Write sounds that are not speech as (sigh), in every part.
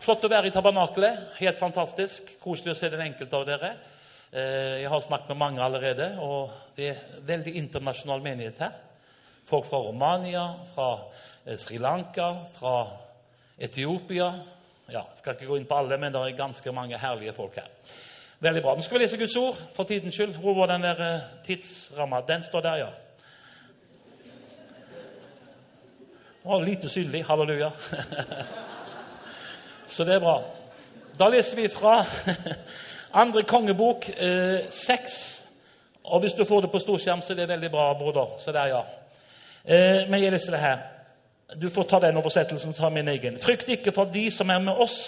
Flott å være i tabernakelet. Helt fantastisk. Koselig å se den enkelte av dere. Eh, Jeg har snakket med mange allerede, og det er veldig internasjonal menighet her. Folk fra Romania, fra eh, Sri Lanka, fra Etiopia. Ja, skal ikke gå inn på alle, men det er ganske mange herlige folk her. Veldig bra. Nå skal vi lese Guds ord for tidens skyld. Hvor var den der eh, tidsramma? Den står der, ja. Det lite synlig. Halleluja. (laughs) Så det er bra. Da leser vi fra (laughs) andre kongebok eh, 6. Og hvis du får det på storskjerm, så er det veldig bra, broder. Så der, ja. Eh, men jeg leser det her. Du får ta den oversettelsen, ta min egen. Frykt ikke for de som er med oss,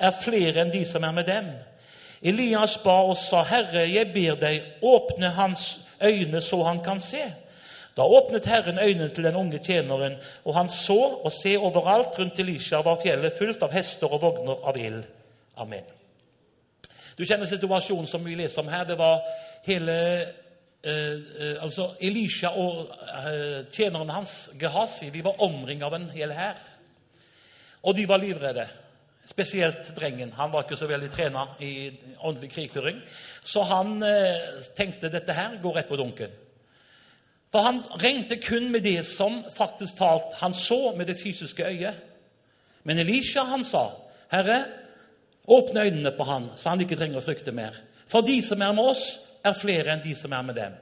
er flere enn de som er med dem. Elias ba og sa, Herre, jeg ber deg, åpne hans øyne så han kan se. Da åpnet Herren øynene til den unge tjeneren, og han så og se overalt rundt Elisha var fjellet fullt av hester og vogner av ild. Amen. Du kjenner situasjonen som vi leser om her. Det var hele eh, eh, altså Elisha og eh, tjeneren hans, Gehazi, de var omringet av en hel hær. Og de var livredde. Spesielt drengen. Han var ikke så veldig trena i åndelig krigføring. Så han eh, tenkte dette her går rett på dunken. For han regnet kun med det som faktisk talt han så med det fysiske øyet. Men Elisha han sa, 'Herre, åpne øynene på han, så han ikke trenger å frykte mer.' For de som er med oss, er flere enn de som er med dem.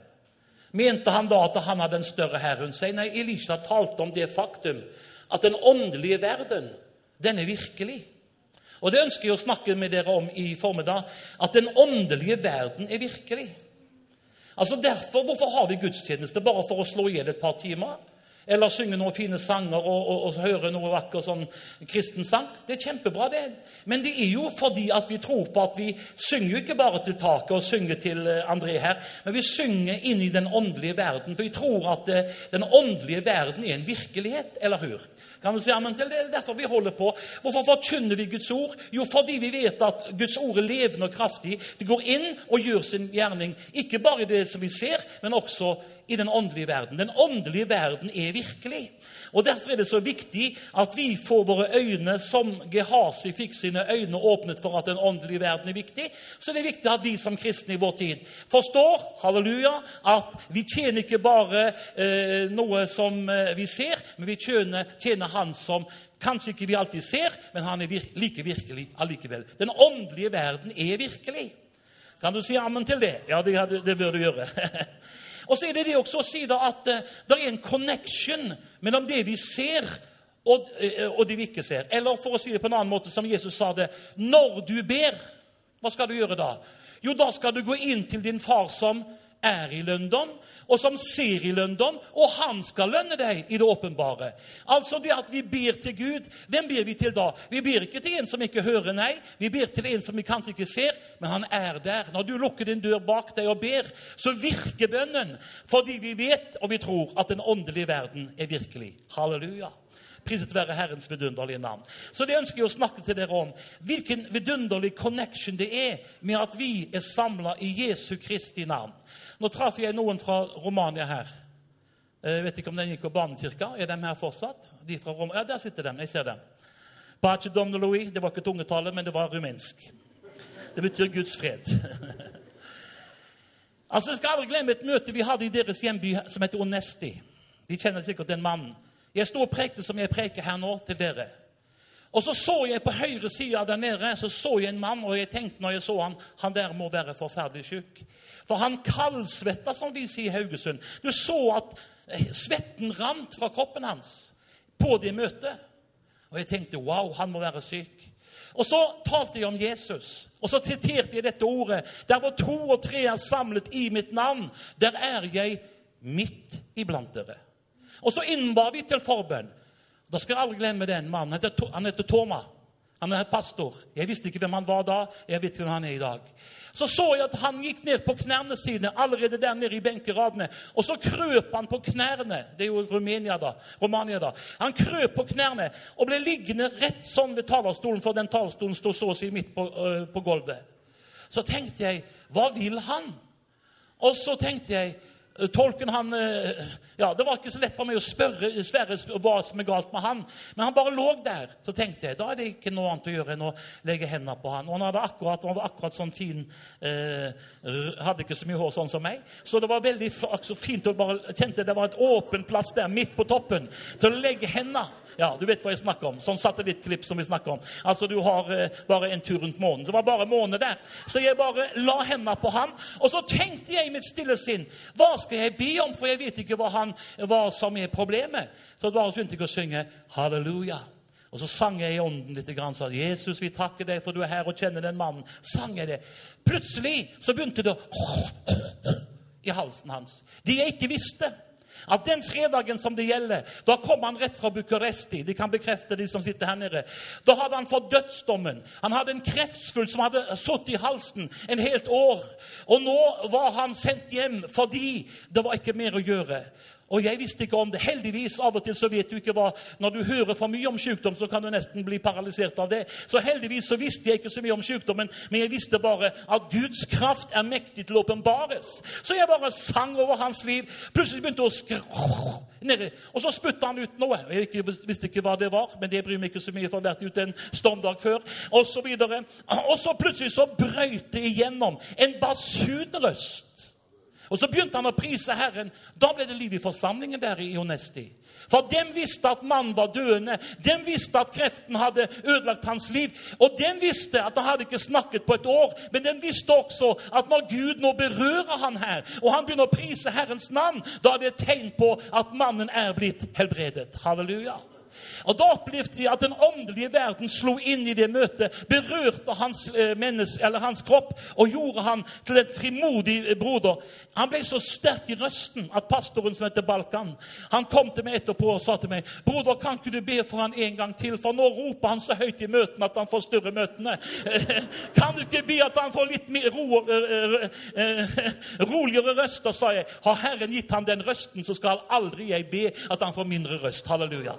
Mente han da at han hadde en større herre rundt seg? Nei, Elisha talte om det faktum at den åndelige verden, den er virkelig. Og det ønsker jeg å snakke med dere om i formiddag. At den åndelige verden er virkelig. Altså derfor, Hvorfor har vi gudstjeneste? Bare for å slå i hjel et par timer? Eller synge noen fine sanger og, og, og høre noe vakker sånn kristen sang? Det er kjempebra, det. Men det er jo fordi at vi tror på at vi synger ikke bare til taket og synger til eh, André her, men vi synger inn i den åndelige verden. For vi tror at eh, den åndelige verden er en virkelighet. Eller hur? Kan du si amen til? Det er derfor vi holder på. Hvorfor forkynner vi Guds ord? Jo, fordi vi vet at Guds ord er levende og kraftig. Det går inn og gjør sin gjerning, ikke bare i det som vi ser, men også i den åndelige verden. Den åndelige verden er virkelig. Og Derfor er det så viktig at vi får våre øyne, som Gehazi fikk sine øyne åpnet for at den åndelige verden er viktig. Så det er viktig at vi som kristne i vår tid forstår halleluja, at vi tjener ikke bare eh, noe som eh, vi ser, men vi tjener, tjener Han som kanskje ikke vi alltid ser, men han er virke, like virkelig allikevel. Den åndelige verden er virkelig. Kan du si ammen til det? Ja, det, det bør du gjøre. (laughs) Og så er det det også å si da at uh, det er en connection mellom det vi ser, og, uh, og, det vi ikke ser. Eller for å si det på en annen måte, som Jesus sa det Når du ber, hva skal du gjøre da? Jo, da skal du gå inn til din far som er i London, og som ser i lønndom, og han skal lønne deg i det åpenbare. Altså det at vi ber til Gud. Hvem ber vi til da? Vi ber ikke til en som ikke hører, nei. Vi ber til en som vi kanskje ikke ser, men han er der. Når du lukker din dør bak deg og ber, så virker bønnen fordi vi vet og vi tror at den åndelige verden er virkelig. Halleluja. Priset være Herrens vidunderlige navn. Så det ønsker jeg å snakke til dere om. Hvilken vidunderlig connection det er med at vi er samla i Jesu Kristi navn. Nå traff jeg noen fra Romania her. Jeg vet ikke om den gikk på Barnekirka. Er de her fortsatt? De fra Rom ja, der sitter de. Jeg ser dem. Pace domne Louis. Det var ikke tungetale, men det var rumensk. Det betyr Guds fred. (laughs) altså, Jeg skal aldri glemme et møte vi hadde i deres hjemby som heter Onesti. De kjenner sikkert den mannen. Jeg sto og prekte som jeg preker her nå til dere. Og så så jeg på høyre side der nede så så jeg en mann, og jeg tenkte når jeg så han, han der må være forferdelig syk. For han kaldsvetta, som vi sier i Haugesund. Du så at eh, svetten rant fra kroppen hans på det møtet. Og jeg tenkte wow, han må være syk. Og så talte jeg om Jesus, og så titerte jeg dette ordet. Der hvor to og tre er samlet i mitt navn, der er jeg midt iblant dere. Og så innbar vi til forbønn. Da skal jeg aldri glemme den mannen. Han heter Toma. Han er pastor. Jeg visste ikke hvem han var da. Jeg vet hvem han er i dag. Så så jeg at han gikk ned på knærne sine allerede der nede i benkeradene. Og så krøp han på knærne. Det er jo Romania da. Romania da. Han krøp på knærne og ble liggende rett sånn ved talerstolen, for den talerstolen sto så å si midt på, øh, på gulvet. Så tenkte jeg Hva vil han? Og så tenkte jeg tolken han, eh, ja, Det var ikke så lett for meg å spørre Sverre hva som er galt med han. Men han bare lå der. Så tenkte jeg da er det ikke noe annet å gjøre enn å legge hendene på han. Og han hadde akkurat, han var akkurat sånn fin eh, Hadde ikke så mye hår sånn som meg. Så det var veldig så fint å bare kjente det var et åpen plass der midt på toppen til å legge hendene. Ja, du vet hva jeg snakker om. Sånn satellittklipp som vi snakker om. Altså, Du har eh, bare en tur rundt månen. Det var bare måne der. Så jeg bare la hendene på han, og så tenkte jeg i mitt stille sinn Hva skal jeg be om? For jeg vet ikke hva, han, hva som er problemet. Så bare begynte jeg å synge halleluja. Og så sang jeg i ånden litt. Grann, så, 'Jesus, vi takker deg for du er her og kjenner den mannen.' Sang jeg det. Plutselig så begynte det å i halsen hans. De jeg ikke visste. At den fredagen som det gjelder, da kom han rett fra Bucuresti. De kan bekrefte, de som sitter her nede. Da hadde han fått dødsdommen. Han hadde en kreftsfull som hadde sittet i halsen en helt år. Og nå var han sendt hjem fordi det var ikke mer å gjøre. Og jeg visste ikke om det. Heldigvis, av og til så vet du ikke hva Når du hører for mye om sykdom, så kan du nesten bli paralysert av det. Så heldigvis så visste jeg ikke så mye om sykdommen, men jeg visste bare at Guds kraft er mektig til å åpenbares. Så jeg bare sang over hans liv. Plutselig begynte å skre... Og så spytta han ut noe. Jeg visste ikke hva det var, men det bryr meg ikke så mye, for jeg har vært ute en stormdag før. Og så, videre. og så plutselig så brøyt det igjennom en basunrøst. Og Så begynte han å prise Herren. Da ble det liv i forsamlingen der i Onesti. For dem visste at mannen var døende. Dem visste at kreften hadde ødelagt hans liv. Og dem visste at han hadde ikke snakket på et år. Men dem visste også at når Gud nå berører han her, og han begynner å prise Herrens navn, da er det et tegn på at mannen er blitt helbredet. Halleluja. Og Da opplevde de at den åndelige verden slo inn i det møtet, berørte hans, eh, menneske, hans kropp og gjorde han til en frimodig eh, broder. Han ble så sterk i røsten at pastoren som heter Balkan, han kom til meg etterpå og sa til meg broder, kan ikke du be for han en gang til, for nå roper han så høyt i møtene at han forstyrrer møtene. (laughs) Kan du ikke be at han får litt mer ro, eh, roligere røster, sa jeg. Har Herren gitt ham den røsten, så skal aldri jeg be at han får mindre røst. Halleluja.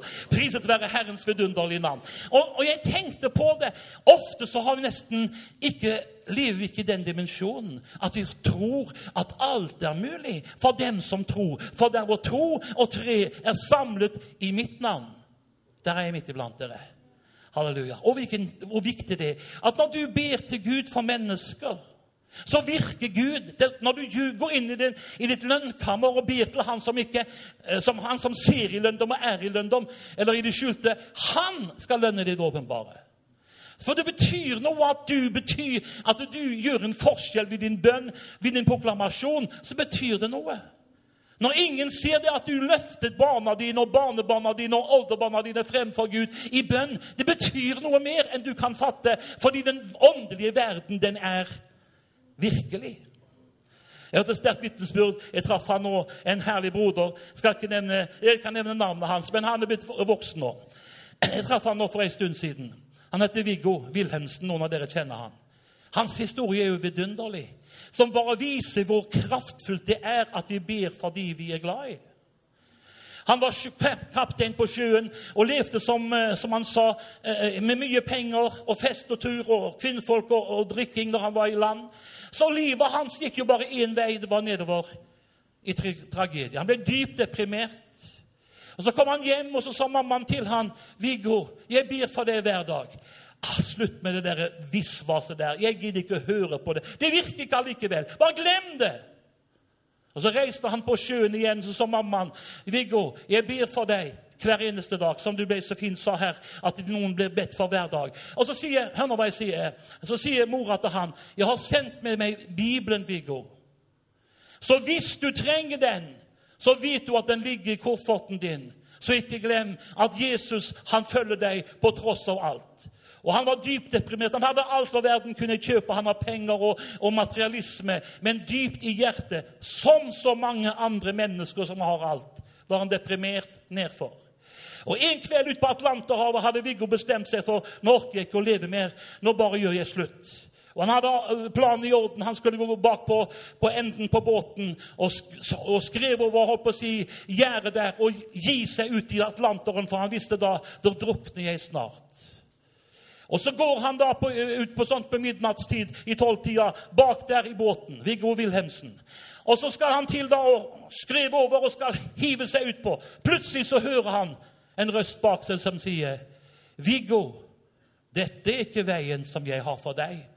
Priset være Herrens vidunderlige navn. Og, og, jeg tenkte på det. Ofte så har vi nesten ikke lever vi ikke i den dimensjonen at vi tror at alt er mulig for dem som tror. For der hvor tro og tre er samlet i mitt navn, der er jeg midt iblant dere. Halleluja. Og hvor viktig det er at når du ber til Gud for mennesker så virker Gud Når du går inn i, din, i ditt lønnkammer og ber til han som, ikke, eh, som, han som ser i lønndom og er i lønndom, eller i det skjulte Han skal lønne ditt åpenbare. For det betyr noe at du betyr at du gjør en forskjell ved din bønn, ved din proklamasjon. Så betyr det noe. Når ingen ser det at du løftet barna dine og barnebarna dine og oldebarna dine fremfor Gud i bønn, det betyr noe mer enn du kan fatte, fordi den åndelige verden, den er Virkelig. Jeg hørte sterkt vitnesbyrd. Jeg traff han nå, en herlig broder. Skal ikke nevne, jeg kan nevne navnet hans, men han er blitt voksen nå. Jeg traff han nå for en stund siden. Han heter Viggo Wilhelmsen. Noen av dere kjenner han. Hans historie er jo vidunderlig, som bare viser hvor kraftfullt det er at vi ber for de vi er glad i. Han var kaptein på sjøen og levde, som, eh, som, han sa, eh, med mye penger og fest og tur og kvinnfolk og, og drikking når han var i land. Så livet hans gikk jo bare én vei. Det var nedover i tragedie. Han ble dypt deprimert. Og Så kom han hjem, og så sa mammaen til han, 'Viggo, jeg ber for deg hver dag.' Ah, slutt med det der visvaset der. Jeg gidder ikke å høre på det. Det virker ikke allikevel. Bare glem det! Og Så reiste han på sjøen igjen, så sa mammaen, 'Viggo, jeg ber for deg.' hver eneste dag, som du ble så fint sa her, at noen blir bedt for hver dag. Og så sier, hør nå hva jeg sier, så sier mora til han, 'Jeg har sendt med meg Bibelen, Viggo.' Så hvis du trenger den, så vet du at den ligger i kofferten din. Så ikke glem at Jesus han følger deg på tross av alt. Og Han var dypt deprimert. Han hadde alt hva verden kunne kjøpe. Han har penger og, og, materialisme. Men dypt i hjertet, som så mange andre mennesker som har alt, var han deprimert nedfor. Og En kveld ute på Atlanterhavet hadde Viggo bestemt seg for nå orker jeg ikke å leve mer. Nå bare gjør jeg slutt. Og Han hadde øh, planen i orden. Han skulle gå bak på, på enden på båten og, og skrev over holdt på å si, gjerdet der og gi seg ut i Atlanteren, for han visste da da drukner jeg snart. Og Så går han da på, ut på sånt på midnattstid i tolvtida bak der i båten. Viggo Wilhelmsen. Og så skal han til da og skrive over og skal hive seg utpå. Plutselig så hører han en røst bak seg som sier, 'Viggo, dette er ikke veien som jeg har for deg.'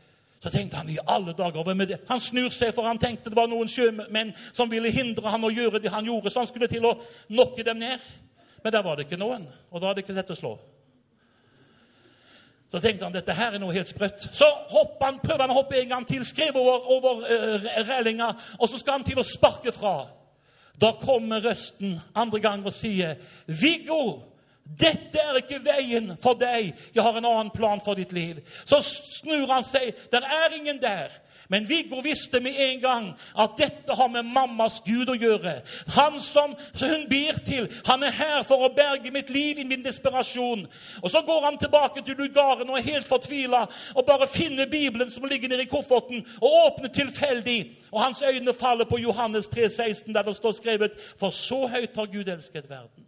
Så tenkte han i alle dager hvem er det? Han snur seg, for han tenkte det var noen sjømenn som ville hindre han å gjøre det han gjorde, så han skulle til å nokke dem ned. Men der var det ikke noen, og da hadde det ikke lett å slå. Så tenkte han dette her er noe helt sprøtt. Så han, prøver han å hoppe en gang til, skriver over, over uh, relinga, og så skal han til å sparke fra. Da kommer røsten andre gang og sier, 'Viggo, dette er ikke veien for deg. Jeg har en annen plan for ditt liv.' Så snur han seg. Der er ingen der. Men Viggo visste med en gang at dette har med mammas Gud å gjøre. Han som hun ber til, han er her for å berge mitt liv i min desperasjon. Og Så går han tilbake til lugaren og er helt fortvila og bare finner Bibelen som ligger nede i kofferten, og åpner tilfeldig. Og hans øyne faller på Johannes 3, 16, der det står skrevet For så høyt har Gud elsket verden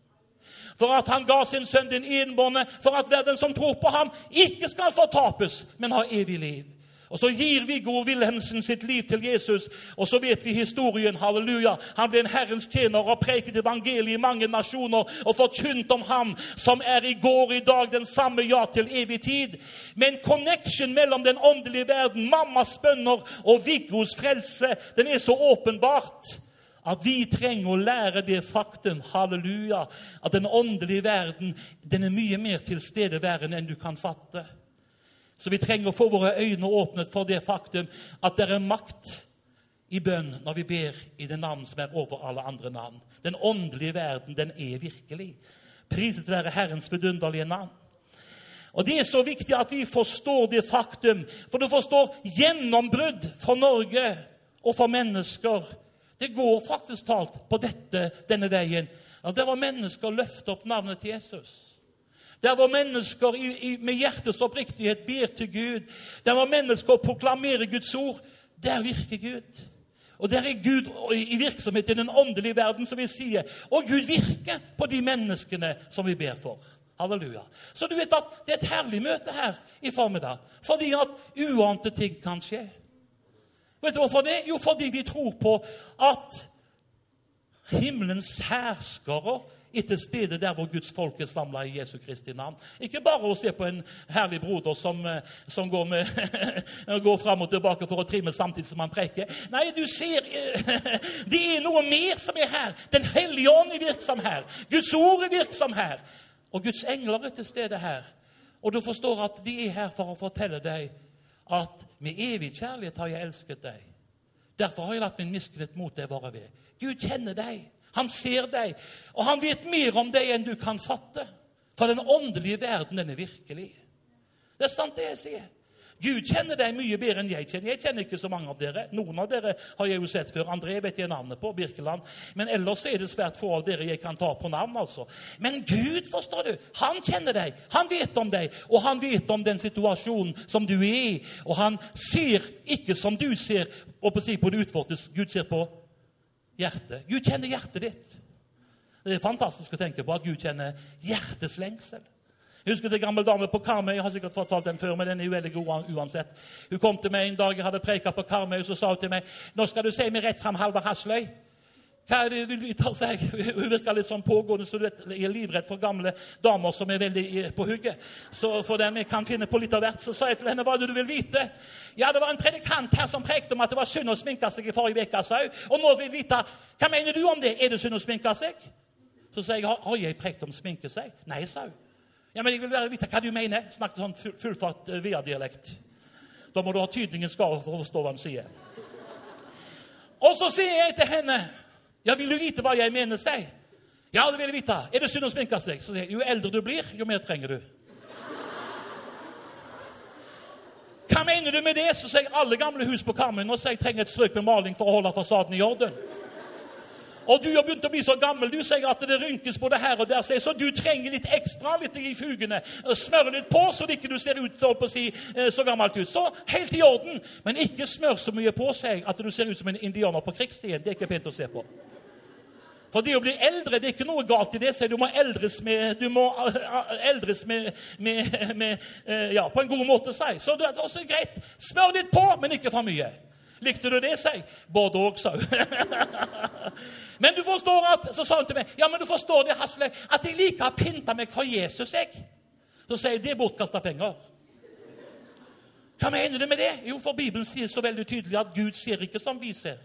for at han ga sin sønn den enbårne, for at verden som tror på ham, ikke skal fortapes, men ha evig liv. Og Så gir Viggo Wilhelmsen sitt liv til Jesus, og så vet vi historien. halleluja. Han ble en Herrens tjener og preket evangeliet i mange nasjoner og forkynt om ham som er i går i dag den samme ja til evig tid. Men connection mellom den åndelige verden, mammas bønner og Viggos frelse, den er så åpenbart at vi trenger å lære det faktum halleluja, at den åndelige verden den er mye mer tilstedeværende enn du kan fatte. Så vi trenger å få våre øyne åpnet for det faktum at det er makt i bønn når vi ber i det navn som er over alle andre navn. Den åndelige verden, den er virkelig. Priset være Herrens vidunderlige navn. Og Det er så viktig at vi forstår det faktum, for du forstår gjennombrudd for Norge og for mennesker. Det går faktisk talt på dette, denne veien. At det var mennesker løfte opp navnet til Jesus. Der hvor mennesker i, i, med hjertets oppriktighet ber til Gud, der hvor mennesker proklamerer Guds ord, der virker Gud. Og der er Gud i virksomhet i den åndelige verden, som vi sier. Og Gud virker på de menneskene som vi ber for. Halleluja. Så du vet at det er et herlig møte her i formiddag. Fordi at uante ting kan skje. Vet du hvorfor det? Jo, fordi vi tror på at himmelens herskere er til stede der hvor Guds folk er samla i Jesu Kristi navn. Ikke bare å se på en herlig broder som, eh, som går, med, (laughs) går fram og tilbake for å trimme samtidig som han preker. Nei, du ser eh, (laughs) Det er noe mer som er her. Den hellige ånd er virksom her. Guds ord er virksom her. Og Guds engler er til stede her. Og du forstår at de er her for å fortelle deg at med evig kjærlighet har jeg elsket deg. Derfor har jeg latt min miskunnhet mot deg være ved. Gud kjenner deg. Han ser deg, og han vet mer om deg enn du kan fatte. For den åndelige verden, den er virkelig. Det er sant, det jeg sier. Gud kjenner deg mye bedre enn jeg kjenner. Jeg kjenner ikke så mange av dere. Noen av dere har jeg jo sett før. André vet jeg navnet på. Birkeland. Men ellers er det svært få av dere jeg kan ta på navn. altså. Men Gud, forstår du, han kjenner deg. Han vet om deg, og han vet om den situasjonen som du er i. Og han ser ikke som du ser på det utvortes. Gud ser på hjertet. Gud kjenner hjertet ditt. Det er fantastisk å tenke på at Gud kjenner hjertets lengsel. Jeg husker en gammel dame på Karmøy. Jeg har sikkert fortalt den før, men den er jo veldig god uansett. Hun kom til meg en dag jeg hadde preka på Karmøy, og så sa hun til meg nå skal du se meg rett fram Halvard Hasløy. Er vil vite? seg? Hun virka litt sånn pågående, så du vet, jeg er livredd for gamle damer som er veldig på hugget. Så for dem jeg kan finne på litt av hvert, så sa jeg til henne hva er det du vil vite. Ja, det var en predikant her som prekte om at det var synd å sminke seg i forrige uke, sa hun. Og nå vil jeg vite hva mener du om det. Er det synd å sminke seg? Så sa jeg har jeg prekt om sminke seg? Nei, sa hun. Ja, men jeg vil vite hva du mener. Snakket sånn fullfart uh, via-dialekt. Da må du ha tydningens gave for å forstå hva han sier. Og så sier jeg til henne ja, vil du vite hva jeg mener, si? Ja, det vil jeg vite. Er det synd å sminke seg? Så jo eldre du blir, jo mer trenger du. Hva mener du med det? Så sier 'Alle gamle hus på Karmøy nå sier jeg trenger et strøk med maling for å holde fasaden i orden. Og du har begynt å bli så gammel. Du sier at det rynkes både her og der, så du trenger litt ekstra litt i fugene. Smøre litt på, så det ikke du ser ut på si, eh, så gammelt ut. Så helt i orden. Men ikke smør så mye på seg at du ser ut som en indianer på krigsstien. Det er ikke pent å se på. For det å bli eldre det er ikke noe galt i det. Så du må eldres, med, du må eh, eldres med, med, med, eh, ja, på en god måte. Si. Så det er også greit. Smør litt på, men ikke for mye. Likte du det, sier Både òg, sa (laughs) men du forstår at, Så sa hun til meg ja, men du forstår det, Hasle, at jeg liker å pynte meg for Jesus. jeg. Så sier jeg det er bortkasta penger. Hva mener du med det? Jo, for Bibelen sier så veldig tydelig at Gud ser ikke som vi ser.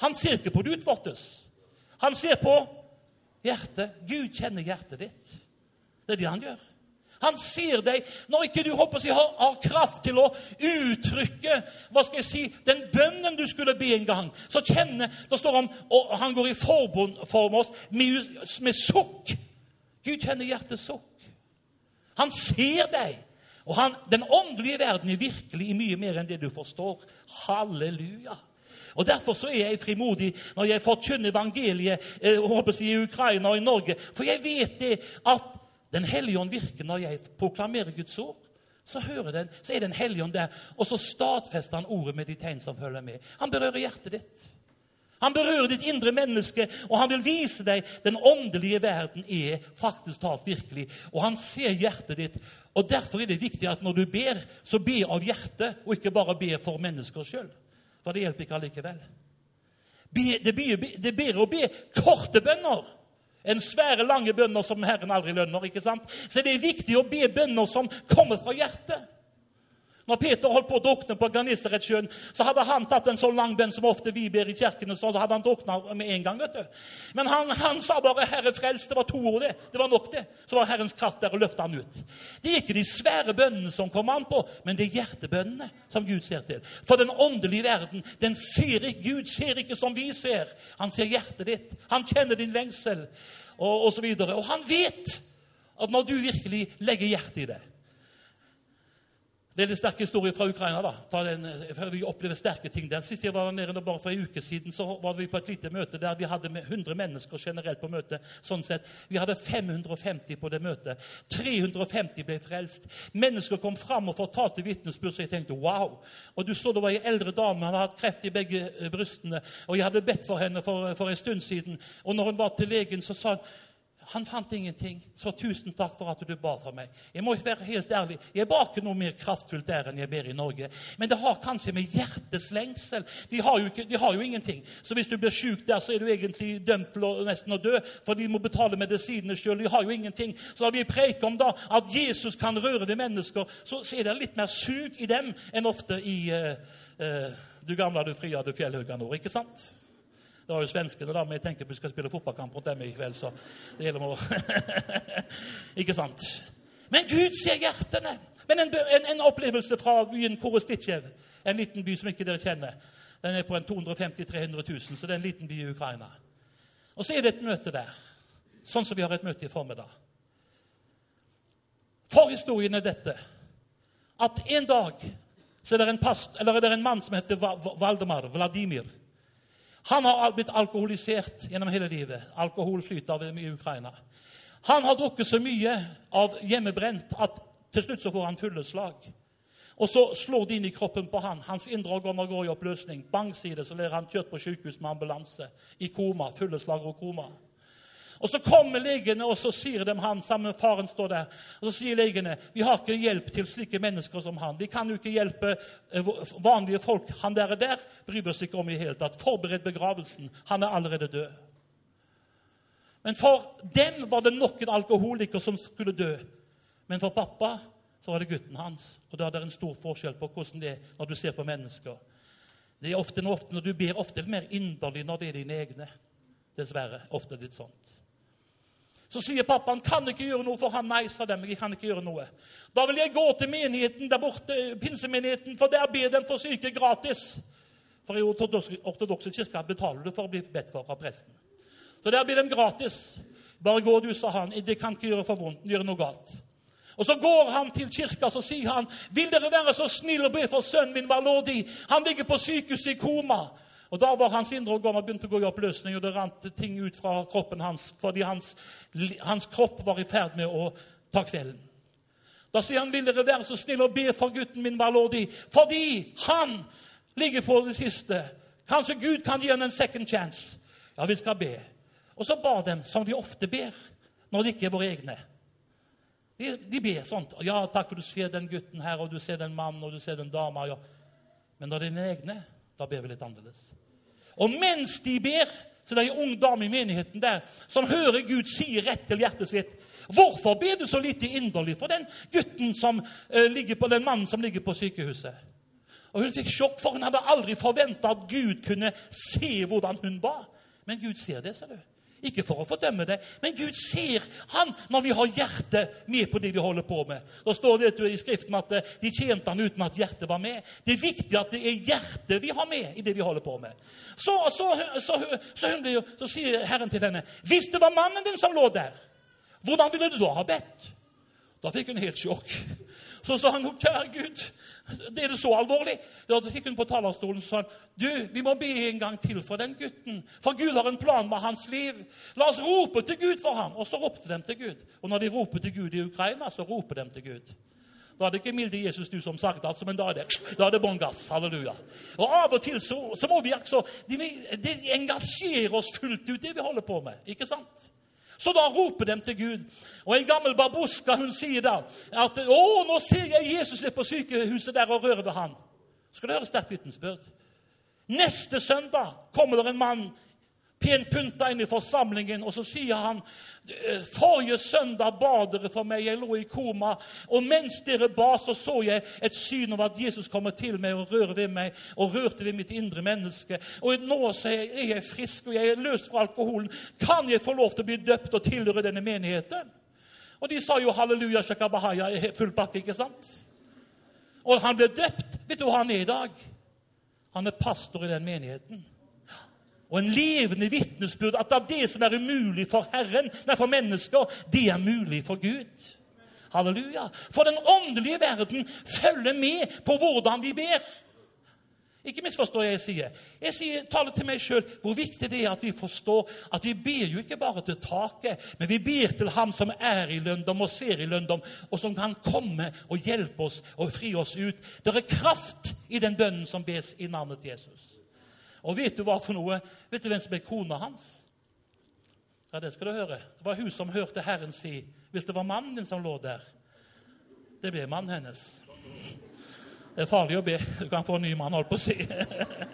Han ser ikke på det utvortes. Han ser på hjertet. Gud kjenner hjertet ditt. Det er det han gjør. Han ser deg når ikke du håper å har, har, kraft til å uttrykke hva skal jeg si, den bønnen du skulle be en gang. Så kjenner, Da står han og han går i forbund for oss med, med sukk. Gud kjenner hjertets sukk. Han ser deg. Og han, den åndelige verden er virkelig mye mer enn det du forstår. Halleluja. Og Derfor så er jeg frimodig når jeg forkynner evangeliet eh, i Ukraina og i Norge. For jeg vet det at den hellige ånd virker når jeg proklamerer Guds ord. Så, hører den, så er Den hellige ånd der, og så stadfester han ordet med de tegn som følger med. Han berører hjertet ditt. Han berører ditt indre menneske, og han vil vise deg den åndelige verden er faktisk talt virkelig. Og han ser hjertet ditt. Og Derfor er det viktig at når du ber, så be av hjertet, og ikke bare be for mennesker sjøl. For det hjelper ikke allikevel. Det er bedre å be korte bønner enn svære, lange bønner som Herren aldri lønner. ikke sant? Så det er viktig å be bønner som kommer fra hjertet. Når Peter holdt på å drukne på Ganisaretsjøen, så hadde han tatt en sånn lang som ofte vi ber i kirkene, så hadde han drukna med en gang. vet du. Men han, han sa bare 'Herre frels'. Det var to ord, det. Det var nok, det. Så var Herrens kraft der og løfta han ut. Det er ikke de svære bønnene som kommer an på, men det er hjertebønnene som Gud ser til. For den åndelige verden, den ser ikke, Gud ser ikke som vi ser. Han ser hjertet ditt. Han kjenner din lengsel, og osv. Og, og han vet at når du virkelig legger hjertet i det det er en sterk historie fra Ukraina. da. Den, Vi opplever sterke ting der. siste jeg var der nede bare for en uke siden, så var vi på et lite møte der de hadde 100 mennesker generelt på møtet. sånn sett. Vi hadde 550 på det møtet. 350 ble frelst. Mennesker kom fram og fortalte vitnesbyrd, så jeg tenkte wow. Og du så det var ei eldre dame, hun hadde hatt kreft i begge eh, brystene. Og jeg hadde bedt for henne for, for en stund siden. Og når hun var til legen, så sa hun han fant ingenting. Så tusen takk for at du ba for meg. Jeg må være helt ærlig, jeg ba ikke noe mer kraftfullt der enn jeg ber i Norge. Men det har kanskje med hjertets lengsel De har jo, ikke, de har jo ingenting. Så hvis du blir sjuk der, så er du egentlig dømt til å, nesten å dø, for de må betale medisinene sjøl. De har jo ingenting. Så når vi preker om da at Jesus kan røre ved mennesker, så, så er det litt mer sug i dem enn ofte i uh, uh, Du gamle, du fria, du fjellhøga nord. Ikke sant? Det var jo svenskene, da, men jeg tenker vi skal spille fotballkamp mot dem i kveld. så det gjelder å... (laughs) Ikke sant? Men Gud ser hjertene. Men en, en, en opplevelse fra byen Korostitsjev, en liten by som ikke dere kjenner Den er på en 250 000-300 000, så det er en liten by i Ukraina. Og så er det et møte der, sånn som vi har et møte i formiddag. Forhistorien er dette at en dag så er det en, past, er det en mann som heter Valdemar Vladimir. Han har blitt alkoholisert gjennom hele livet. Alkohol flyter av i Ukraina. Han har drukket så mye av hjemmebrent at til slutt så får han fylleslag. Og så slår det inn i kroppen på han. Hans indre organer går i oppløsning. Bang, sier det, så ler han kjørt på sykehus med ambulanse. I koma. Fylleslag og koma. Og Så kommer legene, og så sier de han, sammen med faren står der, og så sier legene vi har ikke hjelp til slike mennesker som han. Vi kan jo ikke hjelpe eh, vanlige folk. Han der er der bryr oss ikke om i hele tatt. Forbered begravelsen. Han er allerede død. Men for dem var det noen alkoholiker som skulle dø. Men for pappa så var det gutten hans. Og da er det en stor forskjell på hvordan det er når du ser på mennesker. Det er ofte, ofte, når Du ber ofte mer inderlig når det er dine egne. Dessverre. Ofte litt sånt. Så sier pappaen kan ikke gjøre noe for han. Nei, sa dem, jeg kan ikke gjøre noe. Da vil jeg gå til menigheten der borte, pinsemenigheten, for der ber den for syke gratis. For i ortodokse kirker betaler du for å bli bedt for av presten. Så der blir de gratis. Bare gå, du, sa han. Det kan ikke gjøre for vondt. Gjøre noe galt. Og Så går han til kirka så sier han, 'Vil dere være så snill å be for sønnen min Valodi?' Han ligger på sykehuset i koma. Og Da var hans indre organer begynt å gå i oppløsning, og det rant ting ut fra kroppen hans fordi hans, hans kropp var i ferd med å ta kvelden. Da sier han, 'Vil dere være så snill å be for gutten min, Valodi?' Fordi han ligger på det siste. Kanskje Gud kan gi ham en second chance. Ja, vi skal be. Og så ba de som vi ofte ber når det ikke er våre egne. De, de ber sånt. 'Ja, takk for du ser den gutten her, og du ser den mannen, og du ser den dama.' Ja. Men når det er dine egne, da ber vi litt annerledes. Og mens de ber, til ei ung dame i menigheten der som hører Gud si rett til hjertet sitt Hvorfor ber du så lite inderlig for den gutten som, uh, ligger på, den mannen som ligger på sykehuset? Og Hun fikk sjokk, for hun hadde aldri forventa at Gud kunne se hvordan hun ba. Men Gud ser det, ser du. Ikke for å fordømme det, men Gud ser han når vi har hjertet med på det vi holder på med. Da står det i Skriften at eh, de tjente han uten at hjertet var med. Det er viktig at det er hjertet vi har med i det vi holder på med. Så, så, så, ble, så sier Herren til henne, 'Hvis det var mannen din som lå der, hvordan ville du da ha bedt?' Da fikk hun helt sjokk. Så sa han, 'Kjære Gud, det er det så alvorlig?' Da fikk hun på talerstolen og sa du, vi må be en gang til for den gutten. For Gud har en plan med hans liv. La oss rope til Gud for ham. Og så ropte de til Gud. Og når de roper til Gud i Ukraina, så roper de til Gud. Da er det ikke milde Jesus du som sagt, altså, men da er det, da er det bånn gass. Halleluja. Og Av og til så, så må vi altså Det de engasjerer oss fullt ut, det vi holder på med. Ikke sant? Så da roper de til Gud. Og En gammel babuska hun sier da at å, nå ser jeg Jesus er på sykehuset der og rører ved han. Skal du høre sterkt vitnesbyrd? Neste søndag kommer det en mann pent pynta inn i forsamlingen, og så sier han Forrige søndag ba dere for meg, jeg lå i koma, og mens dere ba, så så jeg et syn om at Jesus kommer til meg og rører ved meg og rørte ved mitt indre menneske. Og nå så er jeg frisk, og jeg er løst fra alkoholen. Kan jeg få lov til å bli døpt og tilhøre denne menigheten? Og de sa jo halleluja, shakabahaya, full pakke, ikke sant? Og han ble døpt. Vet du hvor han er i dag? Han er pastor i den menigheten og en levende vitnesbyrd at det det som er umulig for Herren, nei, for mennesker, det er mulig for Gud. Halleluja. For den åndelige verden følger med på hvordan vi ber. Ikke misforstå det jeg sier. Jeg sier, taler til meg sjøl hvor viktig det er at vi forstår at vi ber jo ikke bare til taket, men vi ber til Ham som er i lønndom og ser i lønndom, og som kan komme og hjelpe oss og fri oss ut. Det er kraft i den bønnen som bes i navnet Jesus. Og vet du hva for noe? Vet du hvem som ble kona hans? Ja, Det skal du høre. Det var hun som hørte Herren si hvis det var mannen din som lå der. Det ble mannen hennes. Det er farlig å be. Du kan få en ny mann, holdt på å si.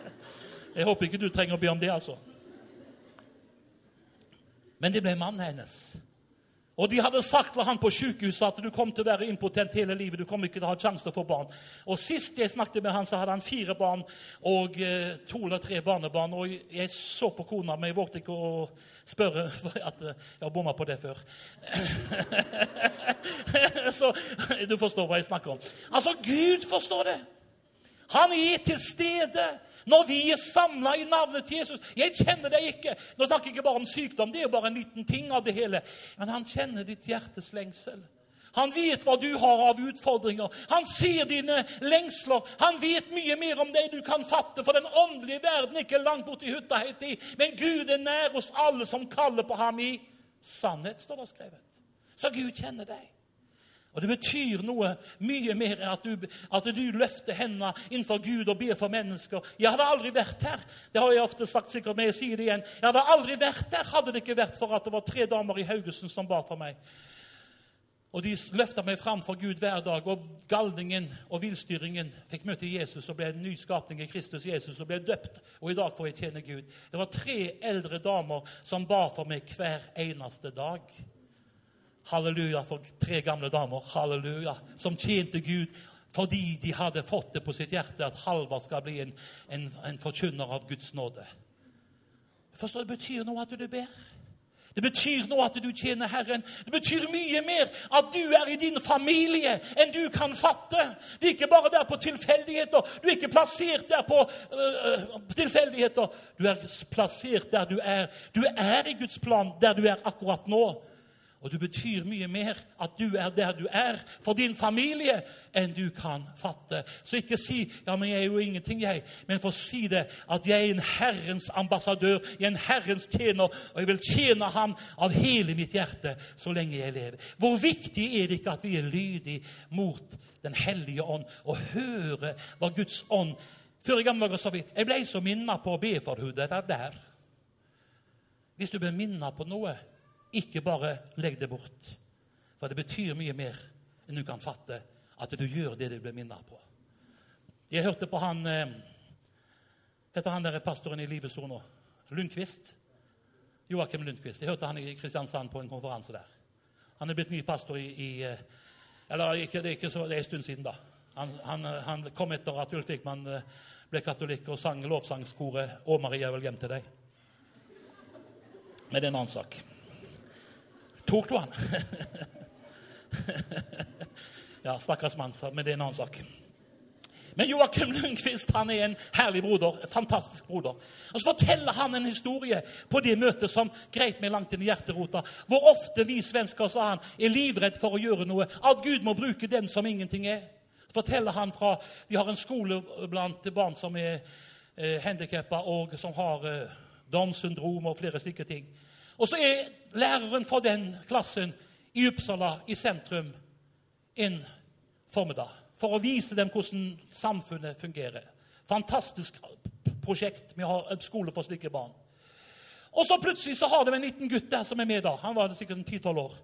(laughs) Jeg håper ikke du trenger å be om det, altså. Men det ble mannen hennes. Og de hadde sagt til han på sykehuset at du kom til å være impotent hele livet. du kom ikke til å ha sjanse til å få barn. Og Sist jeg snakket med han, så hadde han fire barn og eh, to eller tre barnebarn. Og jeg så på kona, men jeg vågte ikke å spørre, (laughs) for at eh, jeg har bomma på det før. (laughs) så du forstår hva jeg snakker om. Altså, Gud forstår det. Han er til stede. Når vi er samla i navnet til Jesus Jeg kjenner deg ikke. Nå snakker jeg ikke bare om sykdom, det er jo bare en liten ting av det hele. Men han kjenner ditt hjertes lengsel. Han vet hva du har av utfordringer. Han ser dine lengsler. Han vet mye mer om deg du kan fatte, for den åndelige verden er ikke langt borti hytta di. Men Gud er nær hos alle som kaller på ham i sannhet, står det skrevet. Så Gud kjenner deg. Og Det betyr noe mye mer enn at du, at du løfter hendene innenfor Gud og ber for mennesker. 'Jeg hadde aldri vært her.' Det har jeg ofte sagt, sikkert, men jeg sier det igjen. 'Jeg hadde aldri vært her hadde det ikke vært for at det var tre damer i Haugesund som ba for meg.' Og De løfta meg fram for Gud hver dag, og galningen og villstyringen fikk møte Jesus og ble en ny skapning i Kristus Jesus og ble døpt. Og i dag får jeg tjene Gud. Det var tre eldre damer som ba for meg hver eneste dag. Halleluja for tre gamle damer halleluja, som tjente Gud fordi de hadde fått det på sitt hjerte at Halvard skal bli en, en, en forkynner av Guds nåde. Forstår Det betyr noe at du ber. Det betyr noe at du tjener Herren. Det betyr mye mer at du er i din familie enn du kan fatte. Du er ikke bare der på tilfeldigheter. Du er ikke plassert der på øh, tilfeldigheter. Du er plassert der du er. Du er i Guds plan der du er akkurat nå. Og du betyr mye mer at du er der du er for din familie, enn du kan fatte. Så ikke si 'ja, men jeg er jo ingenting', jeg. Men få si det at jeg er en Herrens ambassadør, jeg er en Herrens tjener, og jeg vil tjene Ham av hele mitt hjerte så lenge jeg lever. Hvor viktig er det ikke at vi er lydige mot Den hellige ånd og hører hva Guds ånd Før i gamle dager sa vi 'jeg ble så minna på å be for er der. Hvis du blir minna på noe, ikke bare legg det bort. For det betyr mye mer enn du kan fatte at du gjør det du blir minnet på. Jeg hørte på han eh, heter han der pastoren i Livets Ord nå? Lundqvist? Joakim Lundqvist. Jeg hørte han i Kristiansand på en konferanse der. Han er blitt ny pastor i, i eh, Eller ikke, det, er ikke så, det er en stund siden, da. Han, han, han kom etter at Ulf Wikman eh, ble katolikk og sang lovsangskoret 'Å Maria, jeg vil hjem til deg'. Men det er en annen sak. Tok du han? (laughs) ja, stakkars mann, men det er en annen sak. Men Joakim Lundqvist han er en herlig broder, en fantastisk broder. Og Så forteller han en historie på det møtet som grep meg langt inn i hjerterota. Hvor ofte vi svensker sa han, er livredd for å gjøre noe. At Gud må bruke den som ingenting er. Forteller han fra, Vi har en skole blant barn som er eh, handikappa og som har eh, Downs syndrom og flere slike ting. Og så er læreren for den klassen i Uppsala i sentrum en formiddag for å vise dem hvordan samfunnet fungerer. Fantastisk prosjekt. Vi har en skole for slike barn. Og så plutselig så har de en liten gutt der som er med da. Han var sikkert 10-12 år.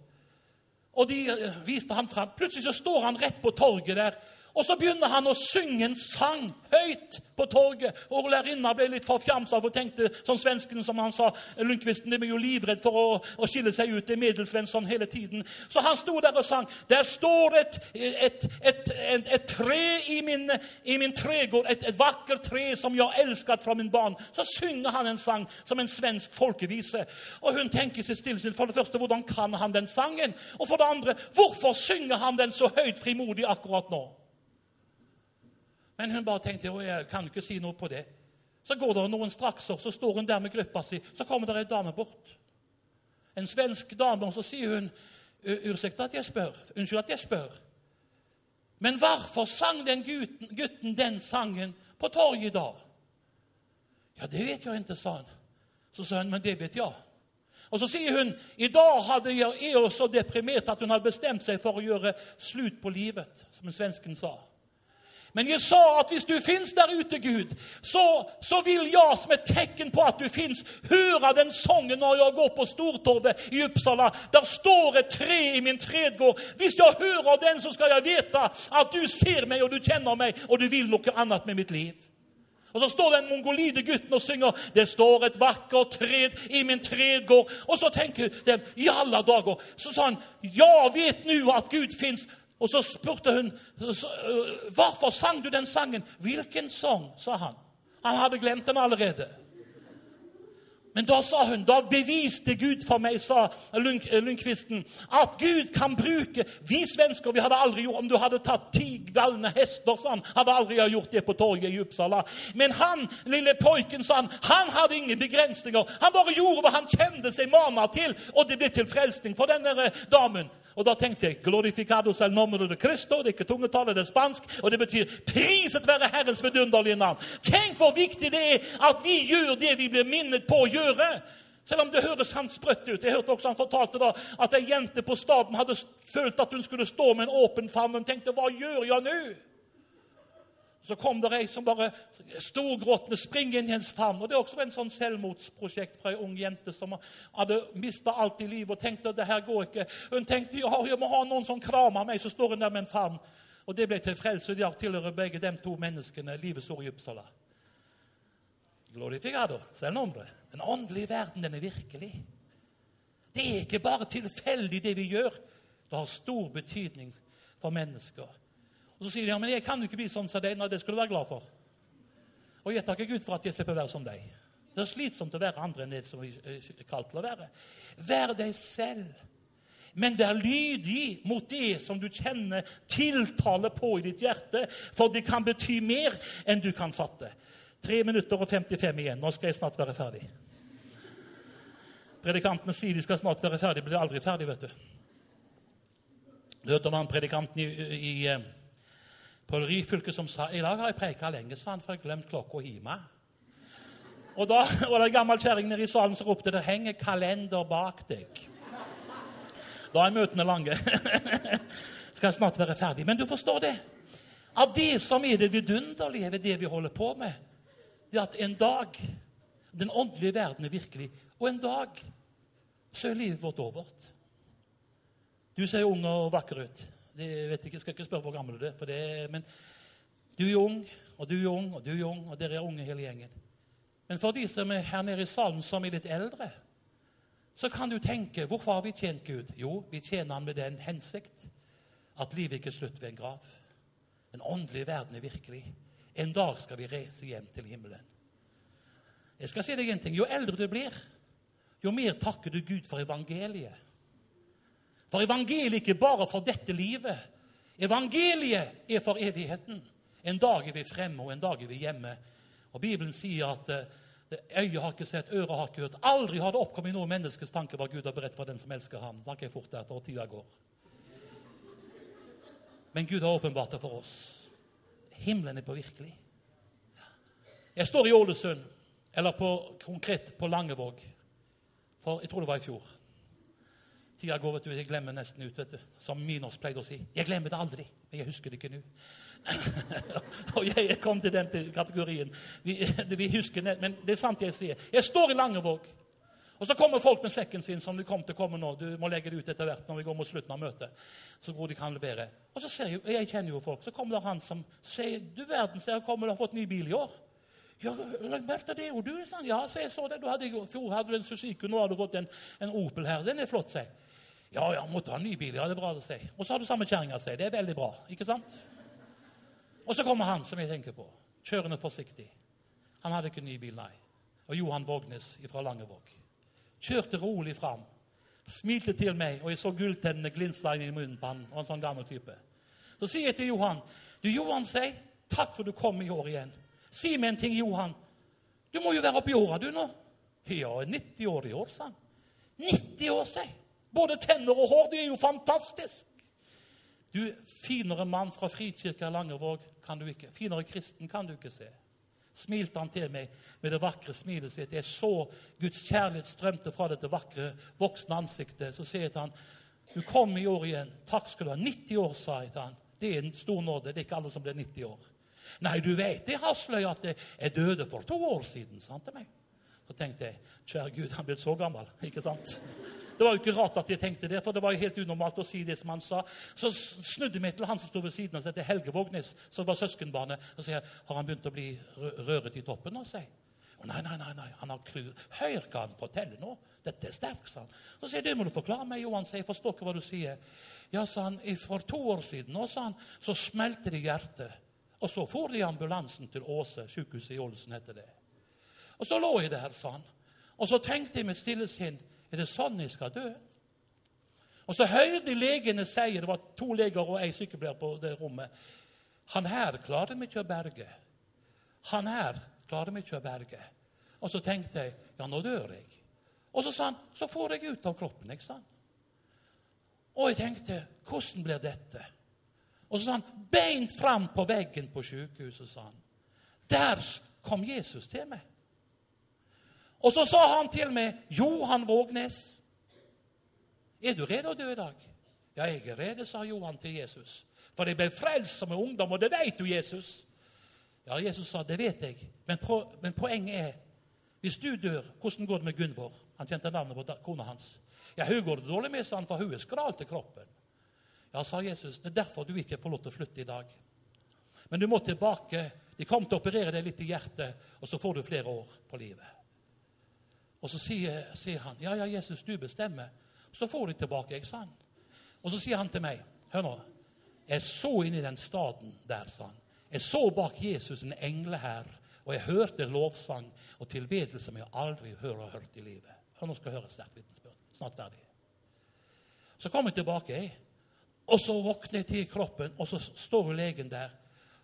Og de eh, viste han frem. Plutselig så står han rett på torget der og så begynner han å synge en sang høyt på torget. Og lærerinna ble litt forfjamsa for tenkte som svensken som han sa, Lundqvisten er jo livredd for å, å skille seg ut. Det er hele tiden. Så han sto der og sang. Der står et, et, et, et tre i min, i min tregård, et, vakkert tre som jeg elsket fra min barn. Så synger han en sang som en svensk folkevise. Og hun tenker seg stille for det første, hvordan kan han den sangen? Og for det andre, hvorfor synger han den så høyt frimodig akkurat nå? Men hun bare tenkte å, jeg kan ikke si noe på det. Så går det noen strakser, så står hun der med gruppa si. Så kommer det ei dame bort. En svensk dame, og så sier hun Unnskyld at jeg spør. Unnskyld at jeg spør. Men hvorfor sang den gutten, gutten den sangen på torget i dag? Ja, det vet jeg ikke, sa han. Så sa hun, men det vet jeg. Og så sier hun i dag hadde jeg, er så deprimert at hun hadde bestemt seg for å gjøre slutt på livet, som en svensken sa. Men jeg sa at hvis du fins der ute, Gud, så, så, vil jeg som et tegn på at du fins, høre den sangen når jeg går på Stortorvet i Uppsala. Der står et tre i min tredgård. Hvis jeg hører den, så skal jeg vite at du ser meg, og du kjenner meg, og du vil noe annet med mitt liv. Og Så står den mongolide gutten og synger 'Det står et vakkert tred i min tredgård'. Og så tenker de i alle dager Så sa han 'Ja, vet nå at Gud fins'. Og så spurte hun øh, hvorfor sang du den sangen. 'Hvilken sang?' sa han. Han hadde glemt den allerede. Men da sa hun, da beviste Gud for meg, sa Lund, øh, Lundqvisten, at Gud kan bruke Vi svensker vi hadde aldri gjort Om du hadde tatt ti galne hester, sa han, hadde aldri gjort det på torget i Uppsala. Men han, lille pojken, sa han, han hadde ingen begrensninger. Han bare gjorde hva han kjente seg mana til, og det ble til frelsning for denne damen. Og da tenkte jeg glorificado el nomero de Cristo. Det er ikke tungetallet, det er spansk. Og det betyr 'priset være Herrens vidunderlige navn'. Tenk hvor viktig det er at vi gjør det vi blir minnet på å gjøre. Selv om det høres han sprøtt ut. Jeg hørte også Han fortalte da at ei jente på staden hadde følt at hun skulle stå med en åpen favn. Hun tenkte 'Hva gjør jeg nå?' Så kom det ei som bare storgråtende springer inn i hennes favn. Og det er også en sånn selvmordsprosjekt fra ei ung jente som hadde mista alt i livet og tenkte at det her går ikke. Hun tenkte ja, jeg må ha noen som kramer meg. Så står hun der med en favn. Og det ble til frelse. De tilhører begge de to menneskene livets ord i Uppsala. Glorificado, selvnombre. Den åndelige verden, den er virkelig. Det er ikke bare tilfeldig, det vi gjør. Det har stor betydning for mennesker. Og Så sier de ja, men jeg kan jo ikke bli sånn som deg. Nei, det skal du være glad for. Og jeg takker Gud for at jeg slipper å være som deg. Det er slitsomt å være andre enn det som vi er kalt til å være. Vær deg selv. Men vær lydig mot det som du kjenner tiltale på i ditt hjerte, for det kan bety mer enn du kan fatte. Tre minutter og 55 igjen. Nå skal jeg snart være ferdig. Predikantene sier de skal snart være ferdig, blir aldri ferdig, vet du. Du hørte om han predikanten i, i, i på Ryfylke som sa i dag har jeg preika lenge, sa han, for jeg har glemt klokka hjemme. Og da (laughs) var det ei gammel kjerring nede i salen som ropte det henger kalender bak deg. Da er møtene lange. (laughs) Skal snart være ferdig. Men du forstår det? Av det som er det vidunderlige ved det vi holder på med, det er at en dag Den åndelige verden er virkelig. Og en dag så er livet vårt over. Du ser ung og vakker ut. Det vet ikke, jeg skal ikke spørre hvor gammel du er, for det, men du er ung, og du er ung, og du er ung, og dere er unge hele gjengen. Men for de som er her nede i salen som er litt eldre, så kan du tenke hvorfor har vi tjent Gud? Jo, vi tjener Han med den hensikt at livet ikke er slutt ved en grav. Den åndelige verden er virkelig. En dag skal vi reise hjem til himmelen. Jeg skal si deg en ting. Jo eldre du blir, jo mer takker du Gud for evangeliet. For evangeliet er ikke bare for dette livet. Evangeliet er for evigheten. En dag er vi fremme, og en dag er vi hjemme. Og Bibelen sier at uh, øyet har ikke sett, øret har ikke hørt. Aldri har det oppkommet noen menneskes tanke hva Gud har beredt for den som elsker ham. Snakker jeg fort etter, og tida går. Men Gud har åpenbart det for oss. Himmelen er på virkelig. Jeg står i Ålesund, eller på, konkret på Langevåg, for jeg tror det var i fjor. Tida går, vet du, jeg glemmer nesten ut, vet du. Som Minos pleide å si. Jeg glemmer det aldri, men jeg husker det ikke nå. (laughs) og jeg kom til den kategorien. Vi, vi husker det, Men det er sant jeg sier. Jeg står i Langevåg. Og så kommer folk med sekken sin, som de kom til å komme nå. Du må legge det ut etter hvert når vi går mot slutten av møtet. så hvor de kan levere. Og så ser jeg, jeg kjenner jo folk. Så kommer det han som sier Du verden, ser jeg kommer, du har fått ny bil i år. Ja, Bertha, det er jo du. Ja, så jeg så det. Du hadde, fjor hadde du en Suzuki, nå har du fått en, en Opel her. Den er flott, sier Ja, ja, måtte ha en ny bil. Ja, det er bra å si. Og så har du samme kjerringa si. Det er veldig bra. ikke sant? Og så kommer han som jeg tenker på, kjørende forsiktig. Han hadde ikke ny bil, nei. Og Johan Vågnes fra Langevåg. Kjørte rolig fram. Smilte til meg, og jeg så gulltennene glinsa inn i munnen på han. og en sånn gammel type. Så sier jeg til Johan Du, Johan, sier takk for du kom i år igjen. Si meg en ting, Johan. Du må jo være oppi åra, du, nå. Ja, 90 år i år, sa han. 90 år, sier Både tenner og hår. Det er jo fantastisk. Du, finere mann fra Frikirka Langevåg kan du ikke. Finere kristen kan du ikke se. Smilte han til meg med det vakre smilet sitt. Jeg så Guds kjærlighet strømte fra dette vakre, voksne ansiktet. Så sier jeg til han, du kom i år igjen. Takk skal du ha. 90 år, sa jeg til han. Det er en stor nåde. Det er ikke alle som blir 90 år. Nei, du vet det, Hasløy, at jeg døde for to år siden, sa han til meg. Så tenkte jeg, kjære Gud, han ble så gammel, ikke sant? Det var jo ikke rart at jeg tenkte det, for det var jo helt unormalt å si det som han sa. Så snudde jeg meg til han som sto ved siden av seg, til Helge Vågnes, som var søskenbarnet. Og sier har han begynt å bli røret i toppen nå. Og nei, nei, nei, nei, han har klur. Hør hva han forteller nå. Dette er sterkt, sa han. Så sier jeg, det må du forklare meg, Johan. sier, Jeg forstår ikke hva du sier. Ja, sa han, for to år siden nå, sa han, så smelte det i hjertet. Og så for de ambulansen til Åse, sykehuset i Ålesund heter det. Og så lå jeg der, sa han. Og så tenkte jeg med stille sinn er det sånn jeg skal dø? Og så hørte legene si Det var to leger og en sykepleier på det rommet. Han her klarer vi ikke å berge. Han her klarer vi ikke å berge. Og så tenkte jeg ja, nå dør jeg. Og så sa han så får jeg ut av kroppen. ikke sant? Og jeg tenkte hvordan blir dette? Og så sa han beint fram på veggen på sykehuset. sa han. Der kom Jesus til meg. Og så sa han til meg, 'Johan Vågnes, er du redd å dø i dag?' 'Ja, jeg er redd', sa Johan til Jesus. 'For jeg ble frelst som en ungdom, og det vet du, Jesus.' Ja, Jesus sa, 'Det vet jeg, men, pro men poenget er hvis du dør, hvordan går det med Gunvor?' Han kjente navnet på kona hans. 'Ja, hun går det dårlig med', sa han, 'for hun er skral til kroppen.' Ja, sa Jesus, 'Det er derfor du ikke får lov til å flytte i dag.' Men du må tilbake. De kommer til å operere deg litt i hjertet, og så får du flere år på livet. Og så sier, sier, han, 'Ja, ja, Jesus, du bestemmer.' Så får de tilbake. ikke sant? Og så sier han til meg, 'Hør nå. Jeg så inn i den staden der', sa han. 'Jeg så bak Jesus en englehær, og jeg hørte lovsang og tilbedelse som jeg aldri har hørt i livet.' Hør, nå skal jeg høre sterkt vitnesbyrd. Snart ferdig. Så kom jeg tilbake, jeg. Og så våkner jeg til i kroppen, og så står legen der.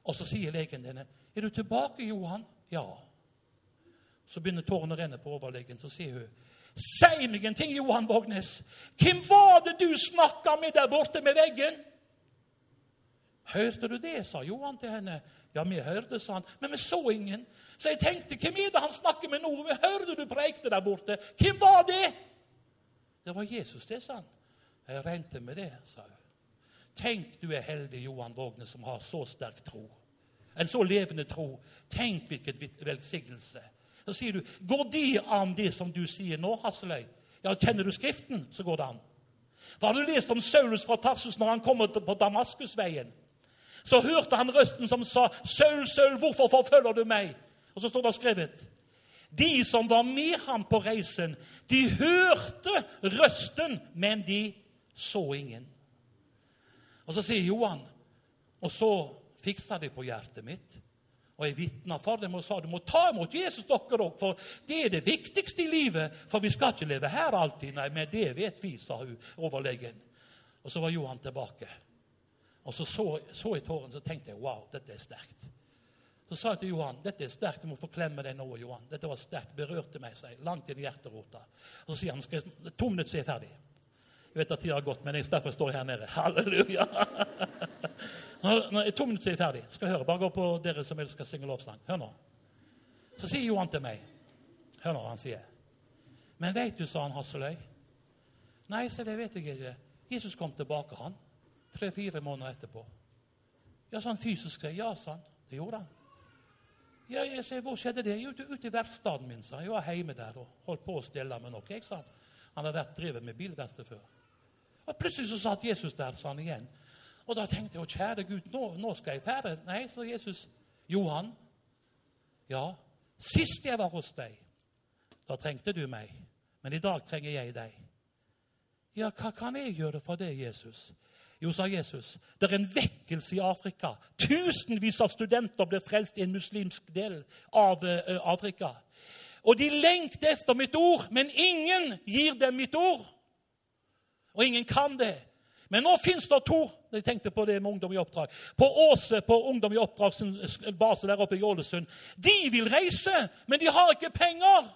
Og så sier legen denne, 'Er du tilbake, Johan?' 'Ja.' Så begynner tårene å renne på overlegen. Så sier hun Si meg en ting, Johan Vågnes. Hvem var det du snakka med der borte med veggen? Hørte du det, sa Johan til henne. Ja, vi hørte, sa han, men vi så ingen. Så jeg tenkte, hvem er det han snakker med nå? Vi hørte du preikte der borte. Hvem var det? Det var Jesus, det, sa han. Jeg regnet med det, sa hun. Tenk, du er heldig, Johan Vågnes, som har så sterk tro. En så levende tro. Tenk hvilken velsignelse. Så sier du, går de an, det som du sier nå, Hasseløy? Ja, Kjenner du Skriften, så går det an. Hva Har du lest om Saulus fra Tarsus når han kommer på Damaskusveien? Så hørte han røsten som sa, 'Saul, Saul, hvorfor forfølger du meg?' Og så står det skrevet De som var med ham på reisen, de hørte røsten, men de så ingen. Og så sier Johan, og så fiksa de på hjertet mitt. Og jeg vitna for dem og sa du må ta imot Jesus, dere òg, for det er det viktigste i livet. For vi skal ikke leve her alltid. Nei, men det vet vi, sa hun overlegen. Og så var Johan tilbake. Og så så, så jeg tårene, så tenkte jeg wow, dette er sterkt. Så sa jeg til Johan dette er sterkt, du må få klemme deg nå. Johan. Dette var sterkt, berørte meg, sier langt inn i hjerterota. Så sier han skal to minutter, så er jeg ferdig. Jeg vet at tida har gått, men jeg, derfor står jeg her nede. (laughs) Halleluja! Når to minutter, er jeg ferdig. Skal jeg høre, Bare gå på dere som elsker å synge lovsang. Hør nå. Så sier Johan til meg Hør nå hva han sier. Men veit du, sa han Hasseløy. Nei, sa det vet jeg ikke. Jesus kom tilbake, han tre-fire måneder etterpå. Ja, han fysisk Ja, sa han. Det gjorde han. Ja, jeg sier, Hvor skjedde det? Ute, ute i verkstedet min, sa han. Jeg var hjemme der og holdt på å stelle med noe. Jeg, sa han. han hadde vært drevet med bilverksted før. Og Plutselig så satt Jesus der, han igjen. Og da tenkte jeg, å kjære Gud, nå, nå skal jeg fære. Nei, sa Jesus. Johan, ja, sist jeg var hos deg, da trengte du meg. Men i dag trenger jeg deg. Ja, hva kan jeg gjøre for deg, Jesus? Jo, sa Jesus, det er en vekkelse i Afrika. Tusenvis av studenter ble frelst i en muslimsk del av uh, Afrika. Og de lengter etter mitt ord, men ingen gir dem mitt ord. Og ingen kan det. Men nå fins det to jeg tenkte på det med Ungdom i oppdrag. På Åse på Ungdom i oppdrag sin base der oppe i Ålesund. De vil reise, men de har ikke penger.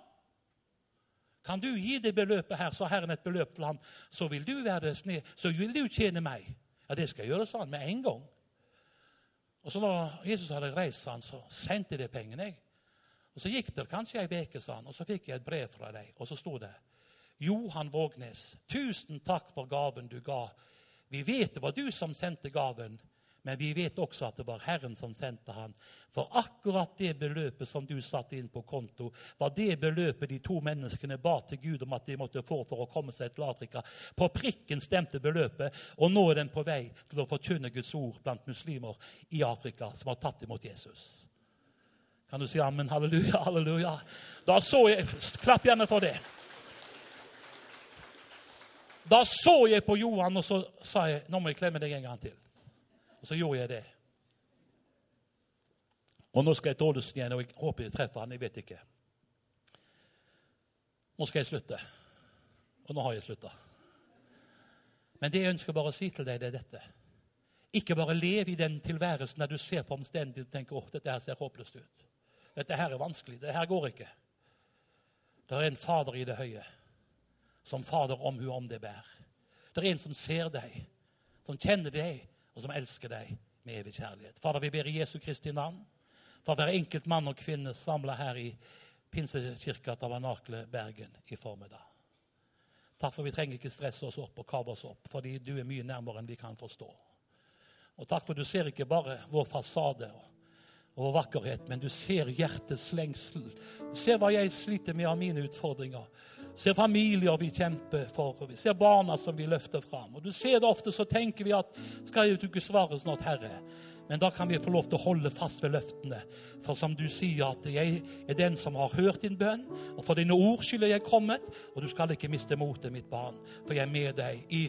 Kan du gi det beløpet her, så Herren et beløp til ham, så vil du være sne, så vil du tjene meg. Ja, det skal jeg gjøre, sa han med en gang. Og så når Jesus hadde reist, sa han, så sendte de pengene. jeg. Og Så gikk det kanskje ei uke, sa han, og så fikk jeg et brev fra deg. Og så sto det Johan Vågnes, tusen takk for gaven du ga. Vi vet det var du som sendte gaven, men vi vet også at det var Herren som sendte han. For akkurat det beløpet som du satte inn på konto, var det beløpet de to menneskene ba til Gud om at de måtte få for å komme seg til Afrika. På prikken stemte beløpet, og nå er den på vei til å forkynne Guds ord blant muslimer i Afrika som har tatt imot Jesus. Kan du si amen? Halleluja, halleluja. Da så jeg, Klapp gjerne for det. Da så jeg på Johan, og så sa jeg nå må jeg klemme deg en gang til. Og så gjorde jeg det. Og nå skal jeg til Ålesund igjen, og jeg håper jeg treffer han, jeg vet ikke. Nå skal jeg slutte. Og nå har jeg slutta. Men det jeg ønsker bare å si til deg, det er dette. Ikke bare lev i den tilværelsen der du ser på omstendighetene og tenker at dette her ser håpløst ut. Dette her er vanskelig. Dette her går ikke. Det er en Fader i det høye som Fader om hun om det bær. Det er en som ser deg, som kjenner deg, og som elsker deg med evig kjærlighet. Fader, vi ber i Jesu Kristi navn for hver enkelt mann og kvinne samla her i Pinsekirka Tabernakle Bergen i formiddag. Takk for vi trenger ikke stresse oss opp og kave oss opp, fordi du er mye nærmere enn vi kan forstå. Og takk for du ser ikke bare vår fasade og vår vakkerhet, men du ser hjertets lengsel. Du ser hva jeg sliter med av mine utfordringer ser familier vi kjemper for, og vi ser barna som vi løfter fram. Og du ser det ofte, så tenker vi at skal jeg ikke svare snart, Herre? Men da kan vi få lov til å holde fast ved løftene. For som du sier, at jeg er den som har hørt din bønn, og for dine ord skyld er jeg kommet, og du skal ikke miste motet, mitt barn, for jeg er med deg i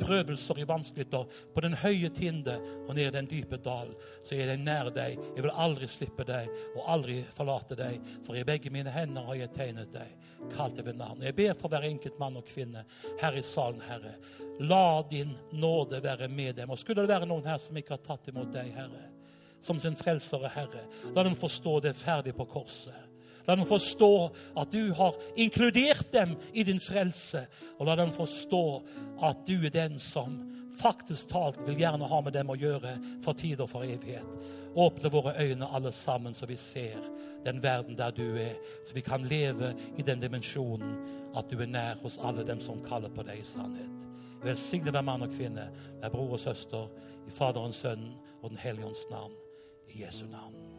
prøvelser, i vanskeligheter, på den høye tinde og ned den dype dal. Så er jeg nær deg. Jeg vil aldri slippe deg og aldri forlate deg, for i begge mine hender har jeg tegnet deg, kalt deg ved navn. Jeg ber for hver enkelt mann og kvinne her i salen, Herre. La din nåde være med dem. Og skulle det være noen her som ikke har tatt imot deg, Herre, som sin frelser og Herre, la dem forstå det ferdig på korset. La dem forstå at du har inkludert dem i din frelse. Og la dem forstå at du er den som faktisk talt vil gjerne ha med dem å gjøre for tid og for evighet. Åpne våre øyne alle sammen, så vi ser den verden der du er. Så vi kan leve i den dimensjonen at du er nær hos alle dem som kaller på deg i sannhet. Velsigne hver mann og kvinne, hver bror og søster, i Faderens, Sønnen og Den hellige ånds navn. I Jesu navn.